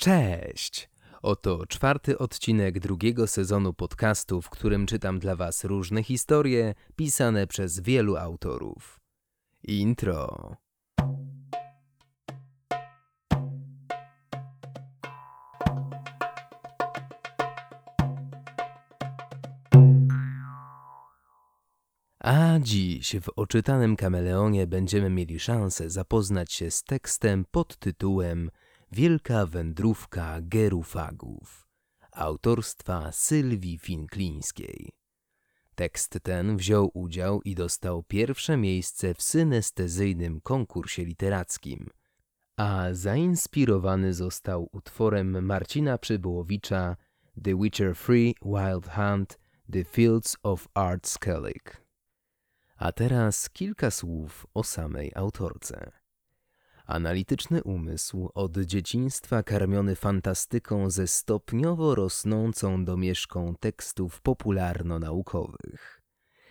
Cześć! Oto czwarty odcinek drugiego sezonu podcastu, w którym czytam dla Was różne historie pisane przez wielu autorów. Intro. A dziś w oczytanym kameleonie będziemy mieli szansę zapoznać się z tekstem pod tytułem Wielka wędrówka gerufagów autorstwa Sylwii Finklińskiej. Tekst ten wziął udział i dostał pierwsze miejsce w synestezyjnym konkursie literackim, a zainspirowany został utworem Marcina Przybyłowicza The Witcher Free Wild Hunt The Fields of Art Skellig. A teraz kilka słów o samej autorce. Analityczny umysł, od dzieciństwa karmiony fantastyką ze stopniowo rosnącą domieszką tekstów popularno-naukowych.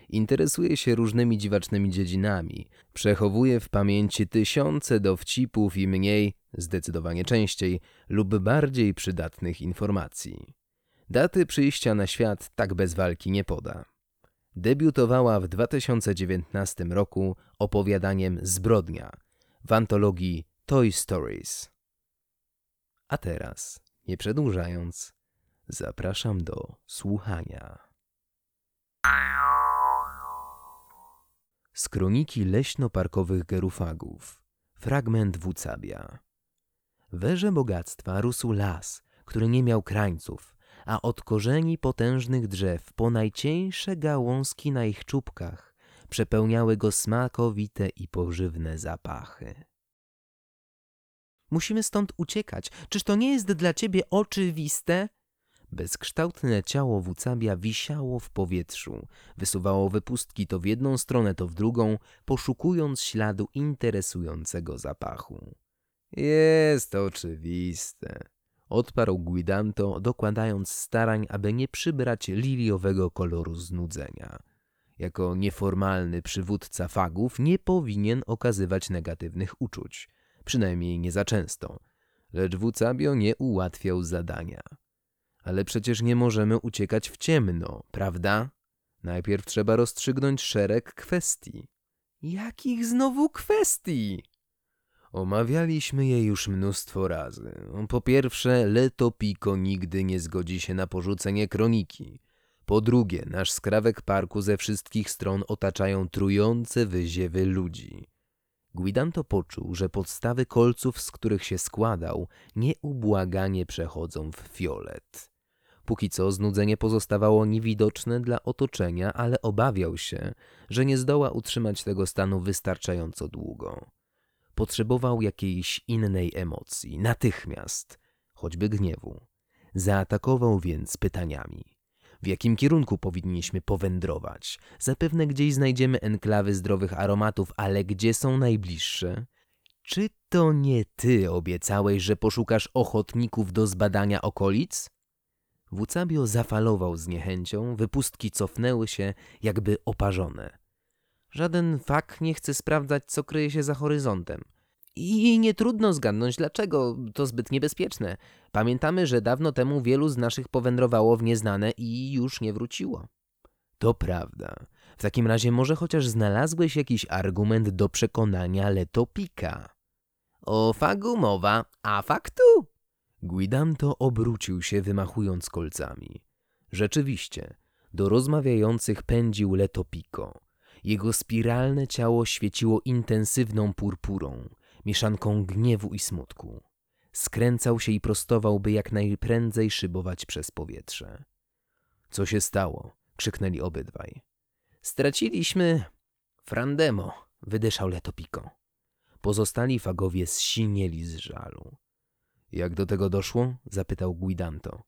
Interesuje się różnymi dziwacznymi dziedzinami, przechowuje w pamięci tysiące dowcipów i mniej, zdecydowanie częściej, lub bardziej przydatnych informacji. Daty przyjścia na świat tak bez walki nie poda. Debiutowała w 2019 roku opowiadaniem Zbrodnia – w antologii Toy Stories. A teraz, nie przedłużając, zapraszam do słuchania. Z kroniki leśno-parkowych gerufagów. Fragment Wucabia. W erze bogactwa rósł las, który nie miał krańców, a od korzeni potężnych drzew po najcieńsze gałązki na ich czubkach przepełniały go smakowite i pożywne zapachy. Musimy stąd uciekać. Czyż to nie jest dla ciebie oczywiste? Bezkształtne ciało Wucabia wisiało w powietrzu, wysuwało wypustki to w jedną stronę, to w drugą, poszukując śladu interesującego zapachu. Jest oczywiste, odparł Guidanto, dokładając starań, aby nie przybrać liliowego koloru znudzenia jako nieformalny przywódca fagów nie powinien okazywać negatywnych uczuć, przynajmniej nie za często. Lecz Wucabio nie ułatwiał zadania. Ale przecież nie możemy uciekać w ciemno, prawda? Najpierw trzeba rozstrzygnąć szereg kwestii. Jakich znowu kwestii? Omawialiśmy je już mnóstwo razy. Po pierwsze, Leto Pico nigdy nie zgodzi się na porzucenie kroniki. Po drugie, nasz skrawek parku ze wszystkich stron otaczają trujące wyziewy ludzi. Guidanto poczuł, że podstawy kolców, z których się składał, nieubłaganie przechodzą w fiolet. Póki co znudzenie pozostawało niewidoczne dla otoczenia, ale obawiał się, że nie zdoła utrzymać tego stanu wystarczająco długo. Potrzebował jakiejś innej emocji, natychmiast, choćby gniewu. Zaatakował więc pytaniami w jakim kierunku powinniśmy powędrować. Zapewne gdzieś znajdziemy enklawy zdrowych aromatów, ale gdzie są najbliższe? Czy to nie ty obiecałeś, że poszukasz ochotników do zbadania okolic? Wucabio zafalował z niechęcią, wypustki cofnęły się, jakby oparzone. Żaden fak nie chce sprawdzać, co kryje się za horyzontem – i nie trudno zgadnąć dlaczego, to zbyt niebezpieczne. Pamiętamy, że dawno temu wielu z naszych powędrowało w nieznane i już nie wróciło. To prawda. W takim razie może chociaż znalazłeś jakiś argument do przekonania Letopika. O fagu mowa, a faktu? Guidanto obrócił się wymachując kolcami. Rzeczywiście, do rozmawiających pędził Letopiko. Jego spiralne ciało świeciło intensywną purpurą mieszanką gniewu i smutku. Skręcał się i prostował, by jak najprędzej szybować przez powietrze. Co się stało? krzyknęli obydwaj. Straciliśmy Frandemo, wydyszał Letopiko. Pozostali fagowie zsinieli z żalu. Jak do tego doszło? zapytał Guidanto.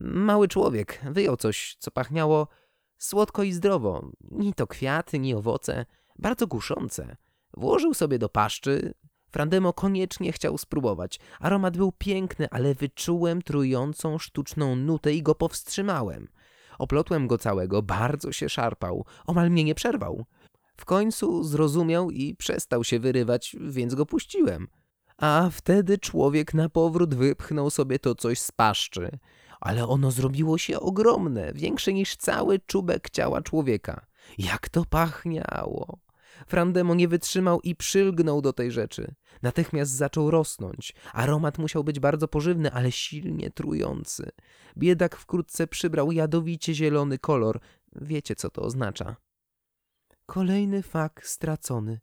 Mały człowiek wyjął coś, co pachniało słodko i zdrowo. Ni to kwiaty, ni owoce, bardzo kuszące. Włożył sobie do paszczy, Frandemo koniecznie chciał spróbować. Aromat był piękny, ale wyczułem trującą sztuczną nutę i go powstrzymałem. Oplotłem go całego, bardzo się szarpał, omal mnie nie przerwał. W końcu zrozumiał i przestał się wyrywać, więc go puściłem. A wtedy człowiek na powrót wypchnął sobie to coś z paszczy. Ale ono zrobiło się ogromne, większe niż cały czubek ciała człowieka. Jak to pachniało! Frandemo nie wytrzymał i przylgnął do tej rzeczy. Natychmiast zaczął rosnąć. Aromat musiał być bardzo pożywny, ale silnie trujący. Biedak wkrótce przybrał jadowicie zielony kolor. Wiecie, co to oznacza. Kolejny fak stracony,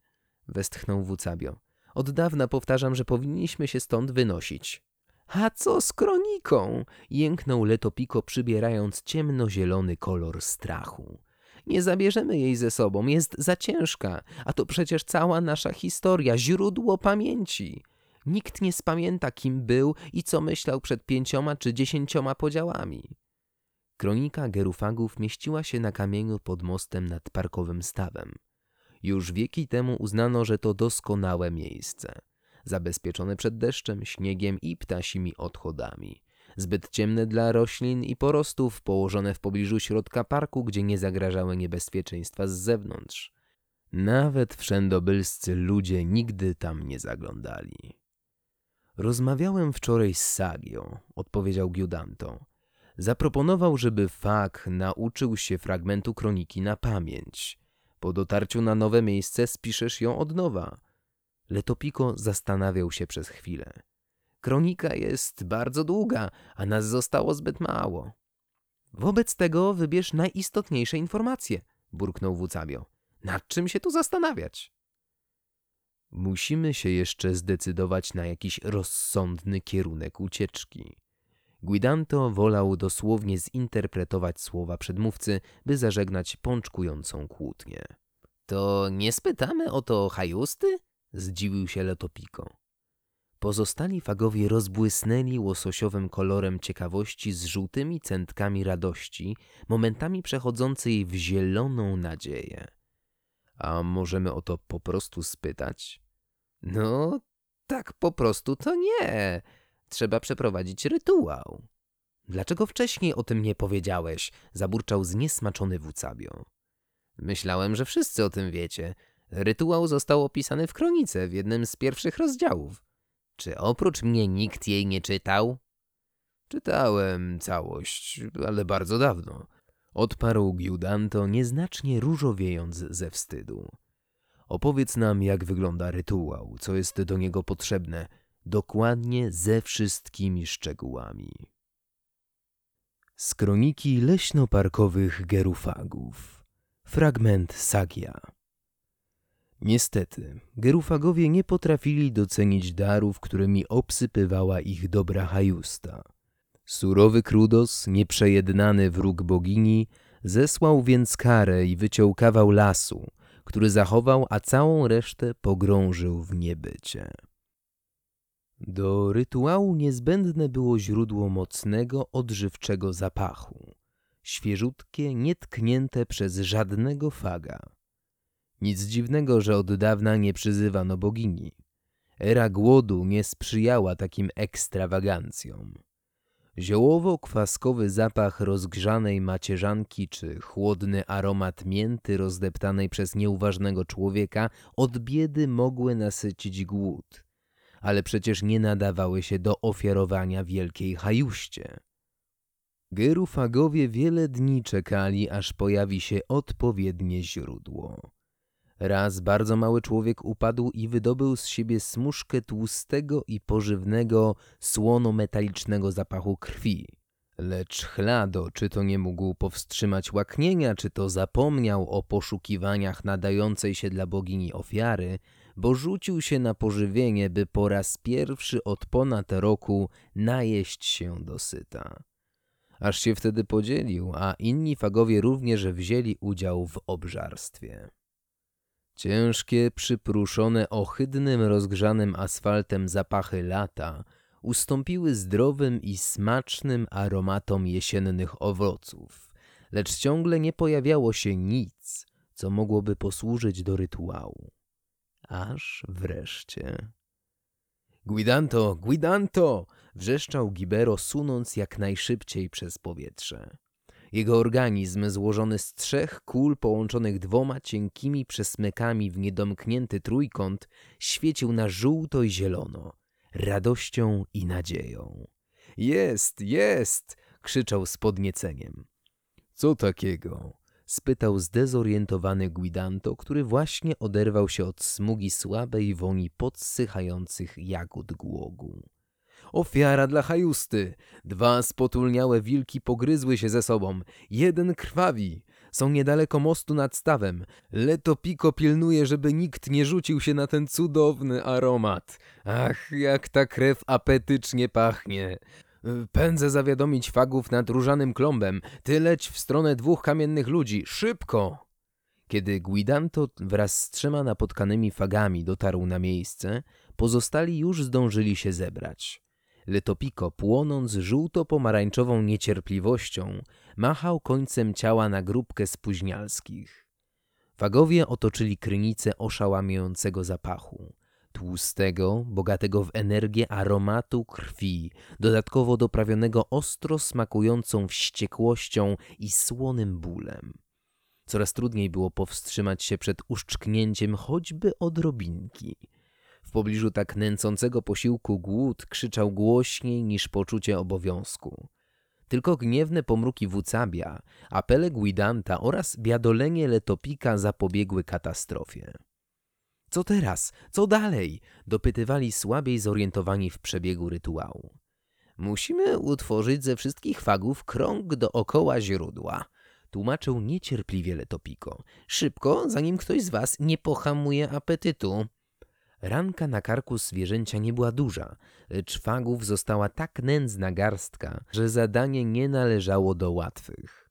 westchnął Wucabio. Od dawna powtarzam, że powinniśmy się stąd wynosić. A co z kroniką? Jęknął Letopiko, przybierając ciemnozielony kolor strachu. Nie zabierzemy jej ze sobą, jest za ciężka, a to przecież cała nasza historia, źródło pamięci. Nikt nie spamięta, kim był i co myślał przed pięcioma czy dziesięcioma podziałami. Kronika Gerufagów mieściła się na kamieniu pod mostem nad parkowym stawem. Już wieki temu uznano, że to doskonałe miejsce, zabezpieczone przed deszczem, śniegiem i ptasimi odchodami. Zbyt ciemne dla roślin i porostów, położone w pobliżu środka parku, gdzie nie zagrażały niebezpieczeństwa z zewnątrz. Nawet wszędobylscy ludzie nigdy tam nie zaglądali. Rozmawiałem wczoraj z Sagio, odpowiedział Giudanto. Zaproponował, żeby Fak nauczył się fragmentu kroniki na pamięć. Po dotarciu na nowe miejsce spiszesz ją od nowa. Letopiko zastanawiał się przez chwilę. Kronika jest bardzo długa, a nas zostało zbyt mało. Wobec tego wybierz najistotniejsze informacje, burknął Wucabio. Nad czym się tu zastanawiać? Musimy się jeszcze zdecydować na jakiś rozsądny kierunek ucieczki. Guidanto wolał dosłownie zinterpretować słowa przedmówcy, by zażegnać pączkującą kłótnię. To nie spytamy o to hajusty? Zdziwił się Letopiko. Pozostali fagowie rozbłysnęli łososiowym kolorem ciekawości z żółtymi centkami radości, momentami przechodzącej w zieloną nadzieję. A możemy o to po prostu spytać? No, tak po prostu to nie. Trzeba przeprowadzić rytuał. Dlaczego wcześniej o tym nie powiedziałeś? Zaburczał zniesmaczony Wucabio. Myślałem, że wszyscy o tym wiecie. Rytuał został opisany w kronice w jednym z pierwszych rozdziałów. Czy oprócz mnie nikt jej nie czytał? Czytałem całość, ale bardzo dawno. Odparł Giudanto, nieznacznie różowiejąc ze wstydu. Opowiedz nam, jak wygląda rytuał, co jest do niego potrzebne, dokładnie ze wszystkimi szczegółami. Z kroniki leśno-parkowych gerufagów. Fragment Sagia. Niestety, gerufagowie nie potrafili docenić darów, którymi obsypywała ich dobra hajusta. Surowy Krudos, nieprzejednany wróg bogini, zesłał więc karę i wyciął kawał lasu, który zachował, a całą resztę pogrążył w niebycie. Do rytuału niezbędne było źródło mocnego, odżywczego zapachu, świeżutkie, nietknięte przez żadnego faga. Nic dziwnego, że od dawna nie przyzywano bogini. Era głodu nie sprzyjała takim ekstrawagancjom. Ziołowo-kwaskowy zapach rozgrzanej macierzanki czy chłodny aromat mięty rozdeptanej przez nieuważnego człowieka od biedy mogły nasycić głód, ale przecież nie nadawały się do ofiarowania wielkiej hajuście. Gerufagowie wiele dni czekali, aż pojawi się odpowiednie źródło. Raz bardzo mały człowiek upadł i wydobył z siebie smuszkę tłustego i pożywnego, słono-metalicznego zapachu krwi. Lecz Chlado, czy to nie mógł powstrzymać łaknienia, czy to zapomniał o poszukiwaniach nadającej się dla bogini ofiary, bo rzucił się na pożywienie, by po raz pierwszy od ponad roku najeść się dosyta. Aż się wtedy podzielił, a inni fagowie również wzięli udział w obżarstwie. Ciężkie, przypruszone ohydnym, rozgrzanym asfaltem zapachy lata ustąpiły zdrowym i smacznym aromatom jesiennych owoców, lecz ciągle nie pojawiało się nic, co mogłoby posłużyć do rytuału. Aż wreszcie... Guidanto, Guidanto! wrzeszczał Gibero, sunąc jak najszybciej przez powietrze. Jego organizm, złożony z trzech kul połączonych dwoma cienkimi przesmykami w niedomknięty trójkąt, świecił na żółto i zielono. radością i nadzieją. Jest, jest! krzyczał z podnieceniem. Co takiego? spytał zdezorientowany Guidanto, który właśnie oderwał się od smugi słabej woni podsychających jagód głogu. Ofiara dla hajusty. Dwa spotulniałe wilki pogryzły się ze sobą. Jeden krwawi. Są niedaleko mostu nad stawem. Leto Piko pilnuje, żeby nikt nie rzucił się na ten cudowny aromat. Ach, jak ta krew apetycznie pachnie. Pędzę zawiadomić fagów nad różanym klombem. Ty leć w stronę dwóch kamiennych ludzi. Szybko! Kiedy Guidanto wraz z trzema napotkanymi fagami dotarł na miejsce, pozostali już zdążyli się zebrać. Letopiko, płonąc żółto-pomarańczową niecierpliwością, machał końcem ciała na grupkę spóźnialskich. Fagowie otoczyli krynicę oszałamiającego zapachu. Tłustego, bogatego w energię aromatu krwi, dodatkowo doprawionego ostro smakującą wściekłością i słonym bólem. Coraz trudniej było powstrzymać się przed uszczknięciem choćby odrobinki – w pobliżu tak nęcącego posiłku głód krzyczał głośniej niż poczucie obowiązku. Tylko gniewne pomruki Wucabia, apele Guidanta oraz biadolenie Letopika zapobiegły katastrofie. Co teraz? Co dalej? dopytywali słabiej zorientowani w przebiegu rytuału. Musimy utworzyć ze wszystkich fagów krąg dookoła źródła, tłumaczył niecierpliwie Letopiko. Szybko, zanim ktoś z was nie pohamuje apetytu. Ranka na karku zwierzęcia nie była duża, lecz fagów została tak nędzna garstka, że zadanie nie należało do łatwych.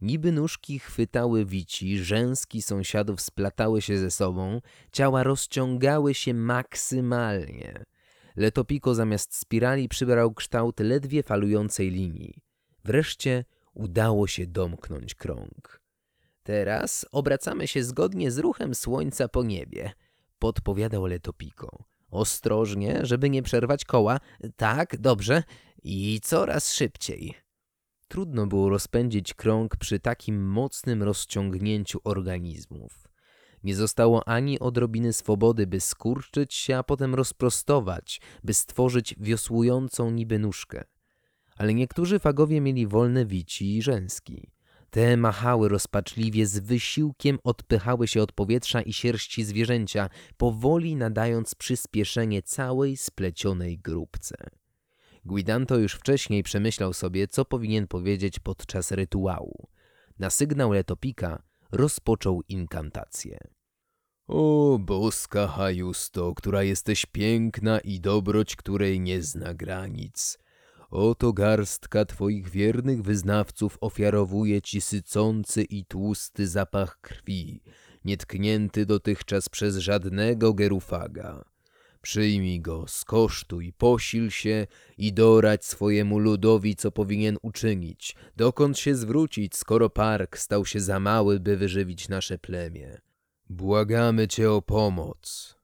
Niby nóżki chwytały wici, rzęski sąsiadów splatały się ze sobą, ciała rozciągały się maksymalnie. Letopiko zamiast spirali przybrał kształt ledwie falującej linii. Wreszcie udało się domknąć krąg. Teraz obracamy się zgodnie z ruchem słońca po niebie – podpowiadał Letopiko. Ostrożnie, żeby nie przerwać koła. Tak, dobrze. I coraz szybciej. Trudno było rozpędzić krąg przy takim mocnym rozciągnięciu organizmów. Nie zostało ani odrobiny swobody, by skurczyć się, a potem rozprostować, by stworzyć wiosłującą niby nóżkę. Ale niektórzy fagowie mieli wolne wici i rzęski. Te machały rozpaczliwie, z wysiłkiem odpychały się od powietrza i sierści zwierzęcia, powoli nadając przyspieszenie całej splecionej grupce. Guidanto już wcześniej przemyślał sobie, co powinien powiedzieć podczas rytuału. Na sygnał Letopika rozpoczął inkantację. O boska Hajusto, która jesteś piękna i dobroć, której nie zna granic. Oto garstka twoich wiernych wyznawców ofiarowuje ci sycący i tłusty zapach krwi, nietknięty dotychczas przez żadnego gerufaga. Przyjmij go, skosztuj, posil się i dorać swojemu ludowi, co powinien uczynić, dokąd się zwrócić, skoro park stał się za mały, by wyżywić nasze plemię. Błagamy cię o pomoc.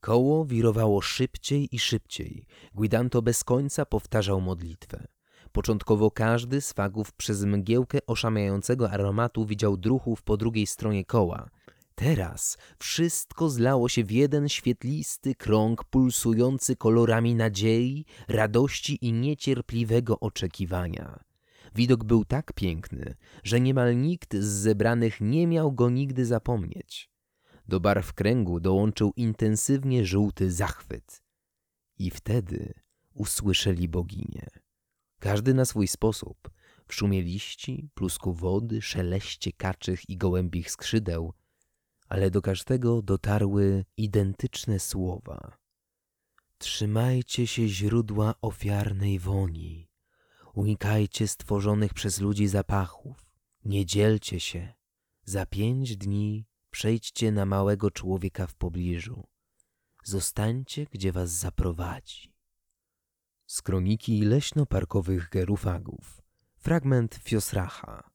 Koło wirowało szybciej i szybciej. Guidanto bez końca powtarzał modlitwę. Początkowo każdy z fagów przez mgiełkę oszamiającego aromatu widział druchów po drugiej stronie koła. Teraz wszystko zlało się w jeden świetlisty krąg pulsujący kolorami nadziei, radości i niecierpliwego oczekiwania. Widok był tak piękny, że niemal nikt z zebranych nie miał go nigdy zapomnieć. Do barw kręgu dołączył intensywnie żółty zachwyt. I wtedy usłyszeli boginię. Każdy na swój sposób, w szumie liści, plusku wody, szeleście kaczych i gołębich skrzydeł, ale do każdego dotarły identyczne słowa. Trzymajcie się źródła ofiarnej woni. Unikajcie stworzonych przez ludzi zapachów. Nie dzielcie się. Za pięć dni Przejdźcie na małego człowieka w pobliżu. Zostańcie, gdzie was zaprowadzi. Z kroniki leśno-parkowych gerufagów. Fragment Fiosracha.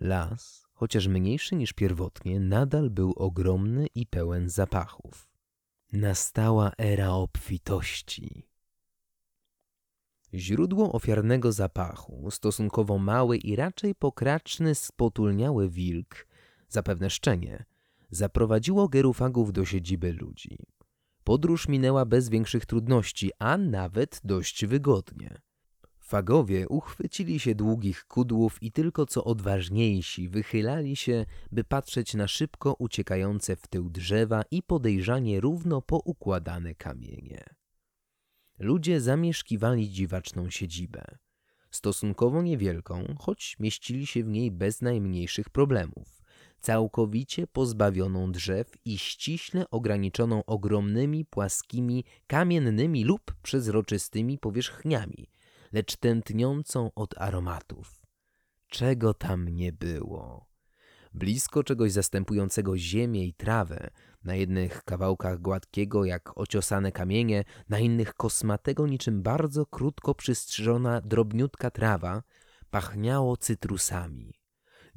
Las, chociaż mniejszy niż pierwotnie, nadal był ogromny i pełen zapachów. Nastała era obfitości. Źródło ofiarnego zapachu, stosunkowo mały i raczej pokraczny spotulniały wilk, zapewne szczenie, zaprowadziło gerufagów do siedziby ludzi. podróż minęła bez większych trudności, a nawet dość wygodnie. Fagowie uchwycili się długich kudłów i tylko co odważniejsi wychylali się, by patrzeć na szybko uciekające w tył drzewa i podejrzanie równo poukładane kamienie. Ludzie zamieszkiwali dziwaczną siedzibę. Stosunkowo niewielką, choć mieścili się w niej bez najmniejszych problemów. Całkowicie pozbawioną drzew i ściśle ograniczoną ogromnymi, płaskimi, kamiennymi lub przezroczystymi powierzchniami – lecz tętniącą od aromatów. Czego tam nie było? Blisko czegoś zastępującego ziemię i trawę, na jednych kawałkach gładkiego jak ociosane kamienie, na innych kosmatego niczym bardzo krótko przystrzyżona drobniutka trawa, pachniało cytrusami.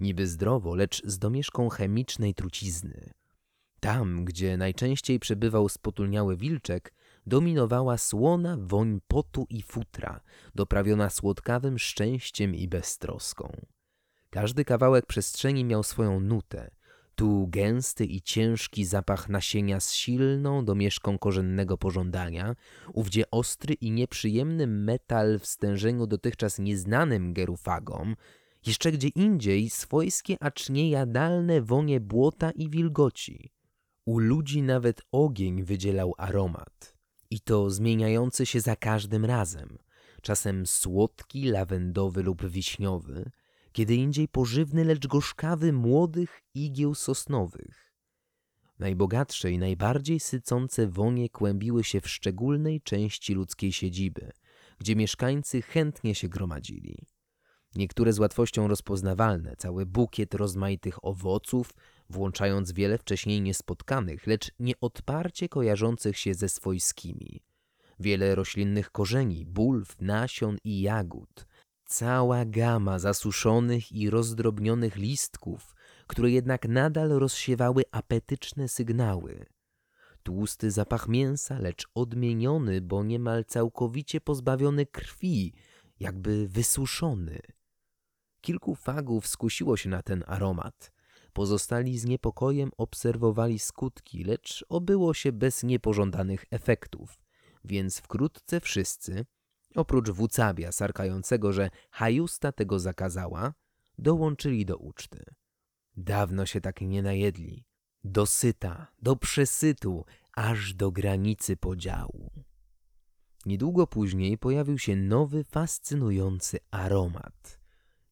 Niby zdrowo, lecz z domieszką chemicznej trucizny. Tam, gdzie najczęściej przebywał spotulniały wilczek, dominowała słona woń potu i futra, doprawiona słodkawym szczęściem i beztroską. Każdy kawałek przestrzeni miał swoją nutę. Tu gęsty i ciężki zapach nasienia z silną domieszką korzennego pożądania, ówdzie ostry i nieprzyjemny metal w stężeniu dotychczas nieznanym gerufagom, jeszcze gdzie indziej swojskie, acz niejadalne wonie błota i wilgoci. U ludzi nawet ogień wydzielał aromat i to zmieniający się za każdym razem. Czasem słodki, lawendowy lub wiśniowy, kiedy indziej pożywny, lecz gorzkawy młodych igieł sosnowych. Najbogatsze i najbardziej sycące wonie kłębiły się w szczególnej części ludzkiej siedziby, gdzie mieszkańcy chętnie się gromadzili. Niektóre z łatwością rozpoznawalne, cały bukiet rozmaitych owoców, włączając wiele wcześniej niespotkanych, lecz nieodparcie kojarzących się ze swojskimi. Wiele roślinnych korzeni, bulw, nasion i jagód. Cała gama zasuszonych i rozdrobnionych listków, które jednak nadal rozsiewały apetyczne sygnały. Tłusty zapach mięsa, lecz odmieniony, bo niemal całkowicie pozbawiony krwi, jakby wysuszony. Kilku fagów skusiło się na ten aromat – Pozostali z niepokojem obserwowali skutki, lecz obyło się bez niepożądanych efektów, więc wkrótce wszyscy, oprócz wucabia sarkającego, że hajusta tego zakazała, dołączyli do uczty. Dawno się tak nie najedli. Do syta, do przesytu, aż do granicy podziału. Niedługo później pojawił się nowy, fascynujący aromat –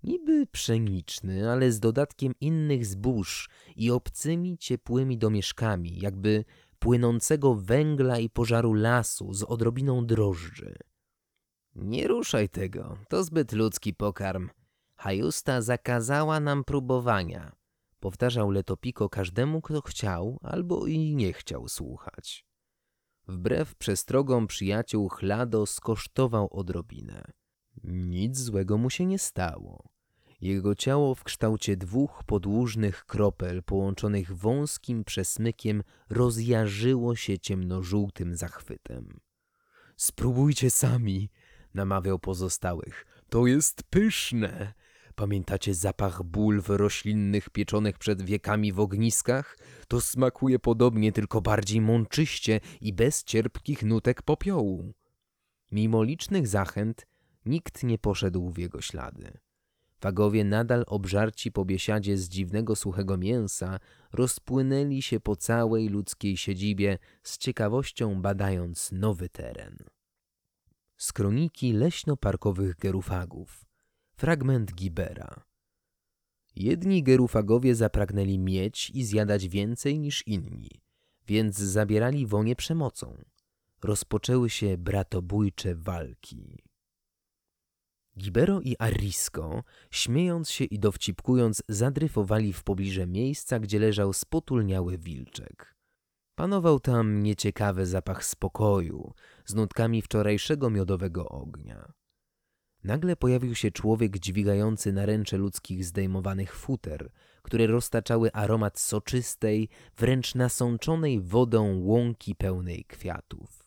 niby pszeniczny, ale z dodatkiem innych zbóż i obcymi, ciepłymi domieszkami, jakby płynącego węgla i pożaru lasu z odrobiną drożdży. Nie ruszaj tego, to zbyt ludzki pokarm. Hajusta zakazała nam próbowania, powtarzał Letopiko każdemu, kto chciał albo i nie chciał słuchać. Wbrew przestrogom przyjaciół Chlado skosztował odrobinę. Nic złego mu się nie stało. Jego ciało w kształcie dwóch podłużnych kropel połączonych wąskim przesmykiem rozjarzyło się ciemnożółtym zachwytem. Spróbujcie sami, namawiał pozostałych. To jest pyszne. Pamiętacie zapach bulw roślinnych pieczonych przed wiekami w ogniskach? To smakuje podobnie, tylko bardziej mączyście i bez cierpkich nutek popiołu. Mimo licznych zachęt, Nikt nie poszedł w jego ślady. Wagowie nadal obżarci po biesiadzie z dziwnego suchego mięsa rozpłynęli się po całej ludzkiej siedzibie z ciekawością badając nowy teren. Z kroniki leśno-parkowych gerufagów. Fragment Gibera. Jedni gerufagowie zapragnęli mieć i zjadać więcej niż inni, więc zabierali wonie przemocą. Rozpoczęły się bratobójcze walki. Gibero i Arisco, śmiejąc się i dowcipkując, zadryfowali w pobliże miejsca, gdzie leżał spotulniały wilczek. Panował tam nieciekawy zapach spokoju, z nutkami wczorajszego miodowego ognia. Nagle pojawił się człowiek dźwigający naręcze ludzkich zdejmowanych futer, które roztaczały aromat soczystej, wręcz nasączonej wodą łąki pełnej kwiatów.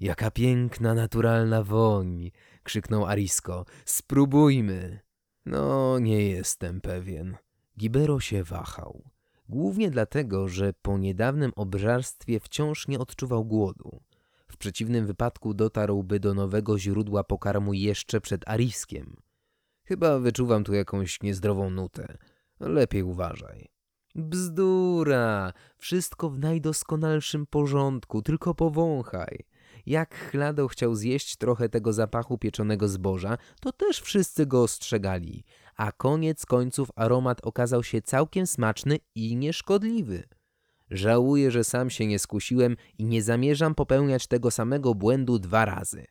Jaka piękna, naturalna woń! krzyknął Arisko. Spróbujmy. No, nie jestem pewien. Gibero się wahał. Głównie dlatego, że po niedawnym obżarstwie wciąż nie odczuwał głodu. W przeciwnym wypadku dotarłby do nowego źródła pokarmu jeszcze przed Ariskiem. Chyba wyczuwam tu jakąś niezdrową nutę. Lepiej uważaj. Bzdura! Wszystko w najdoskonalszym porządku, tylko powąchaj. Jak Chlado chciał zjeść trochę tego zapachu pieczonego zboża, to też wszyscy go ostrzegali, a koniec końców aromat okazał się całkiem smaczny i nieszkodliwy. Żałuję, że sam się nie skusiłem i nie zamierzam popełniać tego samego błędu dwa razy.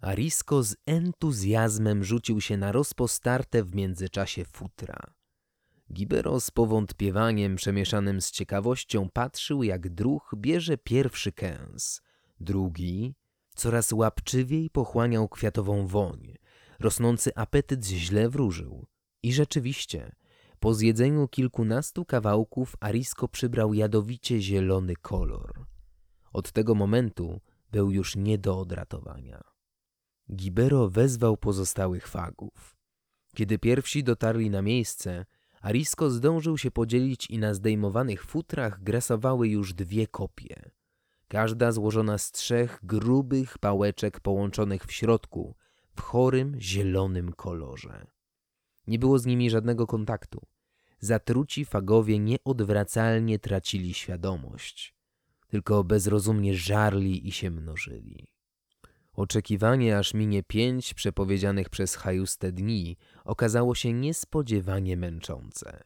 Arisko z entuzjazmem rzucił się na rozpostarte w międzyczasie futra. Gibero z powątpiewaniem przemieszanym z ciekawością patrzył, jak druh bierze pierwszy kęs. Drugi coraz łapczywiej pochłaniał kwiatową woń. Rosnący apetyt źle wróżył. I rzeczywiście, po zjedzeniu kilkunastu kawałków Arisko przybrał jadowicie zielony kolor. Od tego momentu był już nie do odratowania. Gibero wezwał pozostałych fagów. Kiedy pierwsi dotarli na miejsce, Arisko zdążył się podzielić i na zdejmowanych futrach grasowały już dwie kopie. Każda złożona z trzech grubych pałeczek połączonych w środku w chorym, zielonym kolorze. Nie było z nimi żadnego kontaktu. Zatruci fagowie nieodwracalnie tracili świadomość, tylko bezrozumnie żarli i się mnożyli. Oczekiwanie, aż minie pięć przepowiedzianych przez Hajuste dni, okazało się niespodziewanie męczące.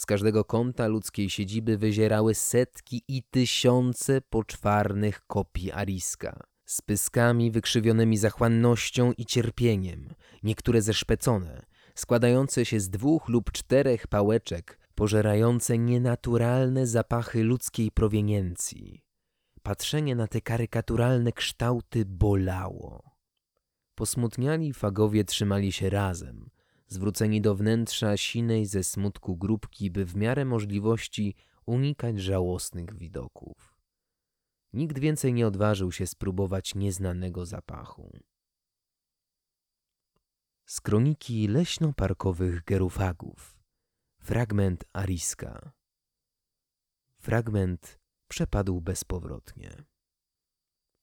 Z każdego kąta ludzkiej siedziby wyzierały setki i tysiące poczwarnych kopii Ariska, z pyskami wykrzywionymi zachłannością i cierpieniem, niektóre zeszpecone, składające się z dwóch lub czterech pałeczek, pożerające nienaturalne zapachy ludzkiej proweniencji. Patrzenie na te karykaturalne kształty bolało. Posmutniali fagowie trzymali się razem, zwróceni do wnętrza sinej ze smutku grupki, by w miarę możliwości unikać żałosnych widoków. Nikt więcej nie odważył się spróbować nieznanego zapachu. Z kroniki leśno-parkowych gerufagów. Fragment Ariska. Fragment przepadł bezpowrotnie.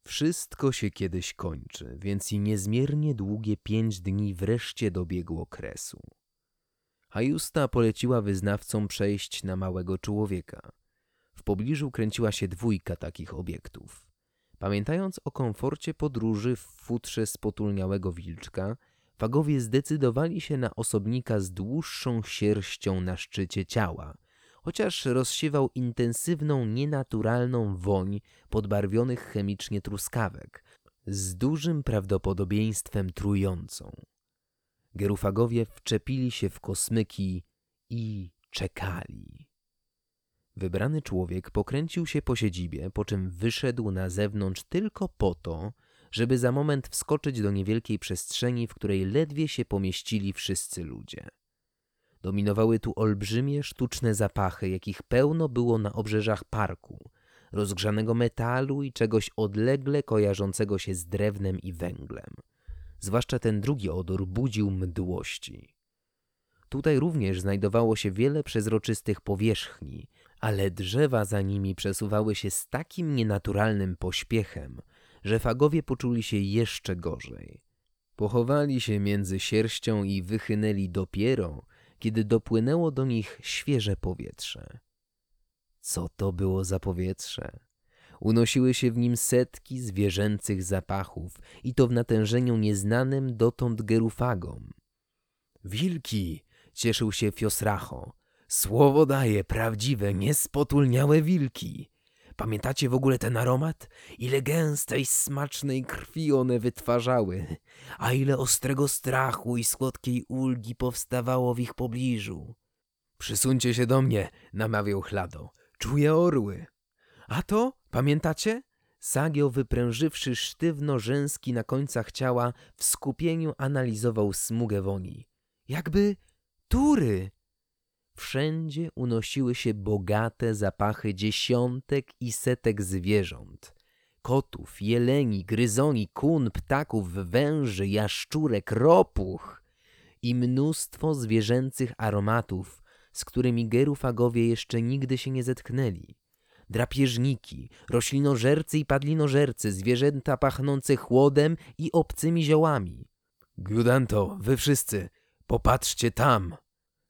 Wszystko się kiedyś kończy, więc i niezmiernie długie pięć dni wreszcie dobiegło kresu. Hajusta poleciła wyznawcom przejść na małego człowieka. W pobliżu kręciła się dwójka takich obiektów. Pamiętając o komforcie podróży w futrze spotulniałego wilczka, fagowie zdecydowali się na osobnika z dłuższą sierścią na szczycie ciała – chociaż rozsiewał intensywną, nienaturalną woń podbarwionych chemicznie truskawek, z dużym prawdopodobieństwem trującą. Gerufagowie wczepili się w kosmyki i czekali. Wybrany człowiek pokręcił się po siedzibie, po czym wyszedł na zewnątrz tylko po to, żeby za moment wskoczyć do niewielkiej przestrzeni, w której ledwie się pomieścili wszyscy ludzie. Dominowały tu olbrzymie, sztuczne zapachy, jakich pełno było na obrzeżach parku, rozgrzanego metalu i czegoś odlegle kojarzącego się z drewnem i węglem. Zwłaszcza ten drugi odór budził mdłości. Tutaj również znajdowało się wiele przezroczystych powierzchni, ale drzewa za nimi przesuwały się z takim nienaturalnym pośpiechem, że fagowie poczuli się jeszcze gorzej. Pochowali się między sierścią i wychynęli dopiero, kiedy dopłynęło do nich świeże powietrze. Co to było za powietrze? Unosiły się w nim setki zwierzęcych zapachów i to w natężeniu nieznanym dotąd gerufagom. Wilki! cieszył się Fiosracho. Słowo daje, prawdziwe, niespotulniałe wilki. Pamiętacie w ogóle ten aromat? Ile gęstej, smacznej krwi one wytwarzały, a ile ostrego strachu i słodkiej ulgi powstawało w ich pobliżu. Przysuńcie się do mnie, namawiał Chlado. Czuję orły. A to, pamiętacie? Sagio, wyprężywszy sztywno rzęski na końcach ciała, w skupieniu analizował smugę woni. Jakby tury. Wszędzie unosiły się bogate zapachy dziesiątek i setek zwierząt. Kotów, jeleni, gryzoni, kun, ptaków, węży, jaszczurek, ropuch i mnóstwo zwierzęcych aromatów z którymi gerufagowie jeszcze nigdy się nie zetknęli. Drapieżniki, roślinożercy i padlinożercy, zwierzęta pachnące chłodem i obcymi ziołami. Gudanto, wy wszyscy, popatrzcie tam!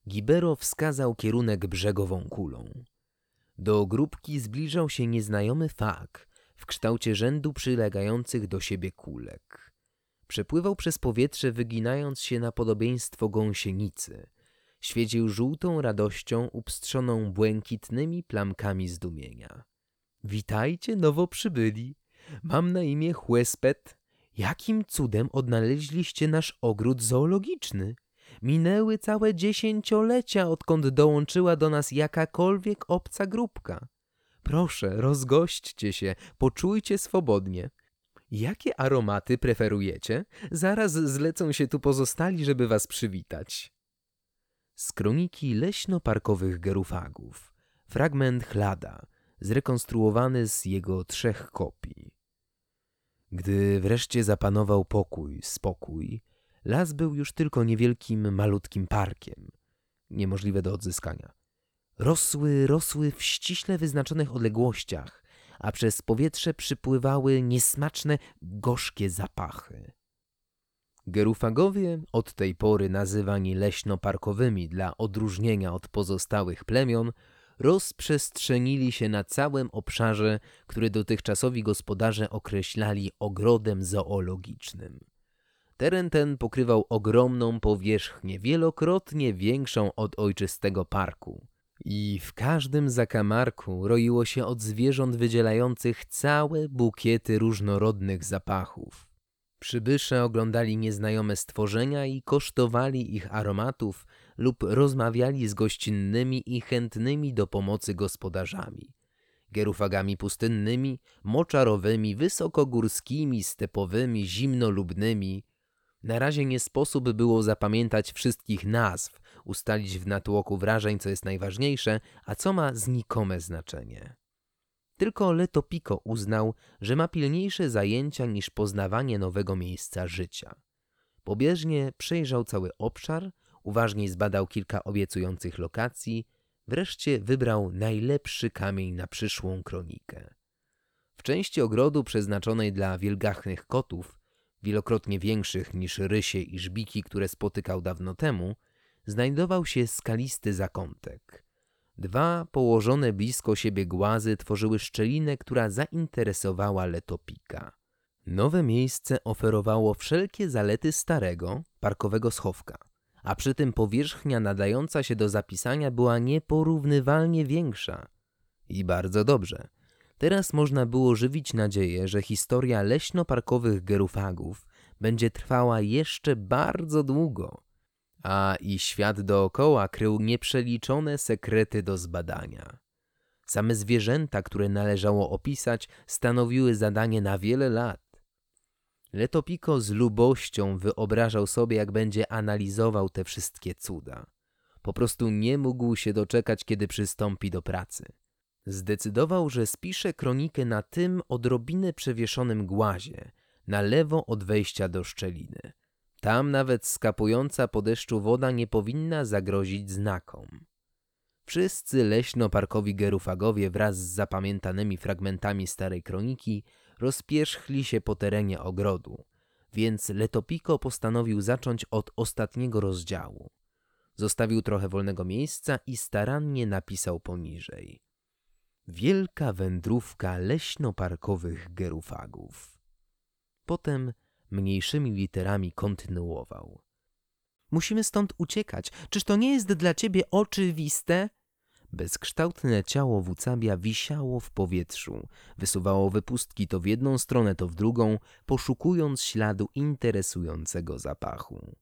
Gibero wskazał kierunek brzegową kulą. Do grupki zbliżał się nieznajomy fak w kształcie rzędu przylegających do siebie kulek. Przepływał przez powietrze, wyginając się na podobieństwo gąsienicy. Świecił żółtą radością upstrzoną błękitnymi plamkami zdumienia. Witajcie, nowo przybyli. Mam na imię Chłespet. Jakim cudem odnaleźliście nasz ogród zoologiczny? Minęły całe dziesięciolecia, odkąd dołączyła do nas jakakolwiek obca grupka. Proszę, rozgośćcie się, poczujcie swobodnie. Jakie aromaty preferujecie? Zaraz zlecą się tu pozostali, żeby was przywitać. Z kroniki leśno-parkowych gerufagów. Fragment chlada, zrekonstruowany z jego trzech kopii. Gdy wreszcie zapanował pokój, spokój, las był już tylko niewielkim, malutkim parkiem, niemożliwe do odzyskania. Rosły, rosły w ściśle wyznaczonych odległościach, a przez powietrze przypływały niesmaczne, gorzkie zapachy. Gerufagowie, od tej pory nazywani leśno-parkowymi dla odróżnienia od pozostałych plemion, rozprzestrzenili się na całym obszarze, który dotychczasowi gospodarze określali ogrodem zoologicznym. Teren ten pokrywał ogromną powierzchnię, wielokrotnie większą od ojczystego parku. I w każdym zakamarku roiło się od zwierząt wydzielających całe bukiety różnorodnych zapachów. Przybysze oglądali nieznajome stworzenia i kosztowali ich aromatów lub rozmawiali z gościnnymi i chętnymi do pomocy gospodarzami. Gerufagami pustynnymi, moczarowymi, wysokogórskimi, stepowymi, zimnolubnymi. Na razie nie sposób było zapamiętać wszystkich nazw, ustalić w natłoku wrażeń, co jest najważniejsze, a co ma znikome znaczenie. Tylko Letopiko uznał, że ma pilniejsze zajęcia niż poznawanie nowego miejsca życia. Pobieżnie przejrzał cały obszar, uważnie zbadał kilka obiecujących lokacji, wreszcie wybrał najlepszy kamień na przyszłą kronikę. W części ogrodu przeznaczonej dla wielgachnych kotów, wielokrotnie większych niż rysie i żbiki, które spotykał dawno temu, znajdował się skalisty zakątek. Dwa położone blisko siebie głazy tworzyły szczelinę, która zainteresowała Letopika. Nowe miejsce oferowało wszelkie zalety starego, parkowego schowka, a przy tym powierzchnia nadająca się do zapisania była nieporównywalnie większa. I bardzo dobrze. Teraz można było żywić nadzieję, że historia leśno-parkowych gerufagów będzie trwała jeszcze bardzo długo a i świat dookoła krył nieprzeliczone sekrety do zbadania. Same zwierzęta, które należało opisać, stanowiły zadanie na wiele lat. Letopiko z lubością wyobrażał sobie, jak będzie analizował te wszystkie cuda. Po prostu nie mógł się doczekać, kiedy przystąpi do pracy. Zdecydował, że spisze kronikę na tym odrobinę przewieszonym głazie, na lewo od wejścia do szczeliny – tam nawet skapująca po deszczu woda nie powinna zagrozić znakom. Wszyscy leśno-parkowi gerufagowie wraz z zapamiętanymi fragmentami starej kroniki rozpierzchli się po terenie ogrodu, więc Letopiko postanowił zacząć od ostatniego rozdziału. Zostawił trochę wolnego miejsca i starannie napisał poniżej. Wielka wędrówka leśno-parkowych gerufagów. Potem mniejszymi literami kontynuował. Musimy stąd uciekać. Czyż to nie jest dla ciebie oczywiste? Bezkształtne ciało Wucabia wisiało w powietrzu, wysuwało wypustki to w jedną stronę, to w drugą, poszukując śladu interesującego zapachu.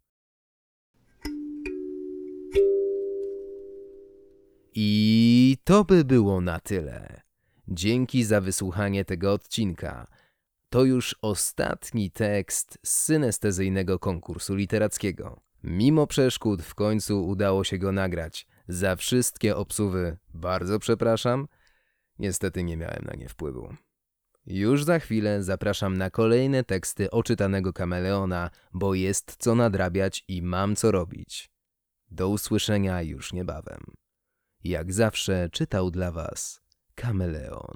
I to by było na tyle. Dzięki za wysłuchanie tego odcinka. To już ostatni tekst z synestezyjnego konkursu literackiego. Mimo przeszkód w końcu udało się go nagrać. Za wszystkie obsuwy bardzo przepraszam. Niestety nie miałem na nie wpływu. Już za chwilę zapraszam na kolejne teksty oczytanego kameleona, bo jest co nadrabiać i mam co robić. Do usłyszenia już niebawem. Jak zawsze czytał dla was Kameleon.